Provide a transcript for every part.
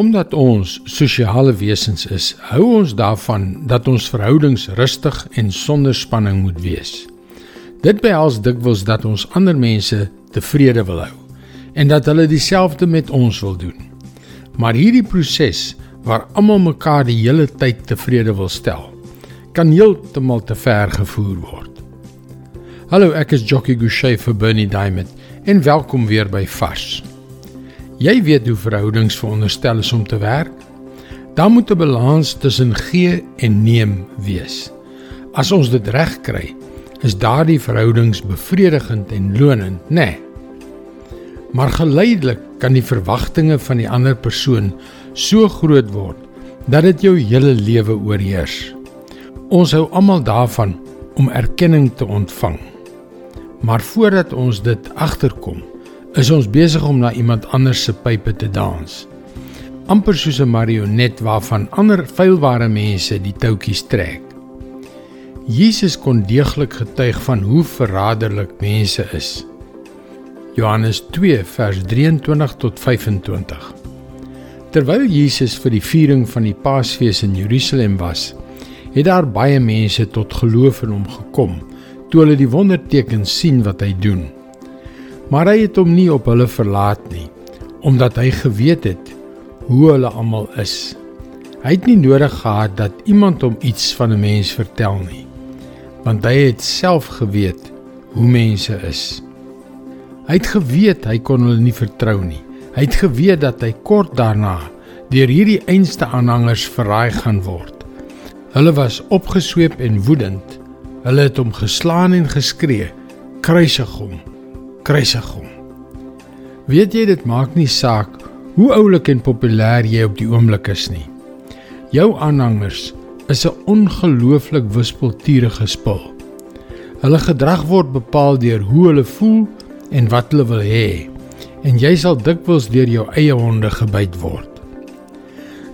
Omdat ons sosiale wesens is, hou ons daarvan dat ons verhoudings rustig en sonder spanning moet wees. Dit behels dikwels dat ons ander mense tevrede wil hou en dat hulle dieselfde met ons wil doen. Maar hierdie proses waar almal mekaar die hele tyd tevrede wil stel, kan heeltemal te ver gevoer word. Hallo, ek is Jockey Gouchee vir Bernie Diamond en welkom weer by Vars. Jy weet hoe verhoudings veronderstel is om te werk. Daar moet 'n balans tussen gee en neem wees. As ons dit reg kry, is daardie verhoudings bevredigend en lonend, nê? Nee. Maar geleidelik kan die verwagtinge van die ander persoon so groot word dat dit jou hele lewe oorheers. Ons hou almal daarvan om erkenning te ontvang. Maar voordat ons dit agterkom, is ons besig om na iemand anders se pype te dans. amper soos 'n marionet waarvan ander feilbare mense die touwtjies trek. Jesus kon deeglik getuig van hoe verraderlik mense is. Johannes 2 vers 23 tot 25. Terwyl Jesus vir die viering van die Paasfees in Jerusalem was, het daar baie mense tot geloof in hom gekom toe hulle die wondertekens sien wat hy doen maar hy het hom nie op hulle verlaat nie omdat hy geweet het hoe hulle almal is. Hy het nie nodig gehad dat iemand hom iets van 'n mens vertel nie want hy het self geweet hoe mense is. Hy het geweet hy kon hulle nie vertrou nie. Hy het geweet dat hy kort daarna deur hierdie einste aanhangers verraai gaan word. Hulle was opgesweep en woedend. Hulle het hom geslaan en geskree: "Kruisig hom!" Kruisig hom. Weet jy dit maak nie saak hoe oulik en populêr jy op die oomblik is nie. Jou aanhangers is 'n ongelooflik wispelturige spul. Hulle gedrag word bepaal deur hoe hulle voel en wat hulle wil hê en jy sal dikwels deur jou eie honde gebyt word.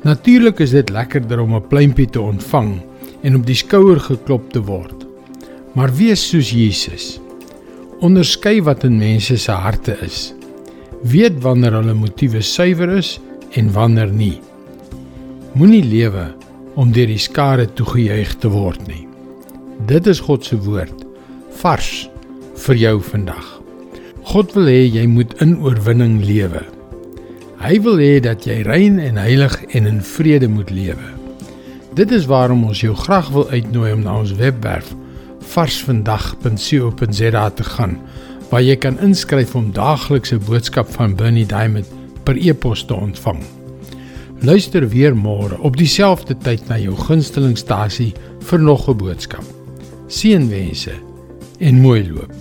Natuurlik is dit lekkerder om 'n pluimpie te ontvang en op die skouer geklop te word. Maar wees soos Jesus. Onderskei wat in mense se harte is. Weet wanneer hulle motiewe suiwer is en wanneer nie. Moenie lewe om deur die skare toegejuig te word nie. Dit is God se woord vars vir jou vandag. God wil hê jy moet in oorwinning lewe. Hy wil hê dat jy rein en heilig en in vrede moet lewe. Dit is waarom ons jou graag wil uitnooi om na ons webwerf varsvandag.co.za te gaan waar jy kan inskryf om daaglikse boodskap van Bernie Diamond per e-pos te ontvang. Luister weer môre op dieselfde tyd na jou gunstelingstasie vir nog 'n boodskap. Seënwense en mooi loop.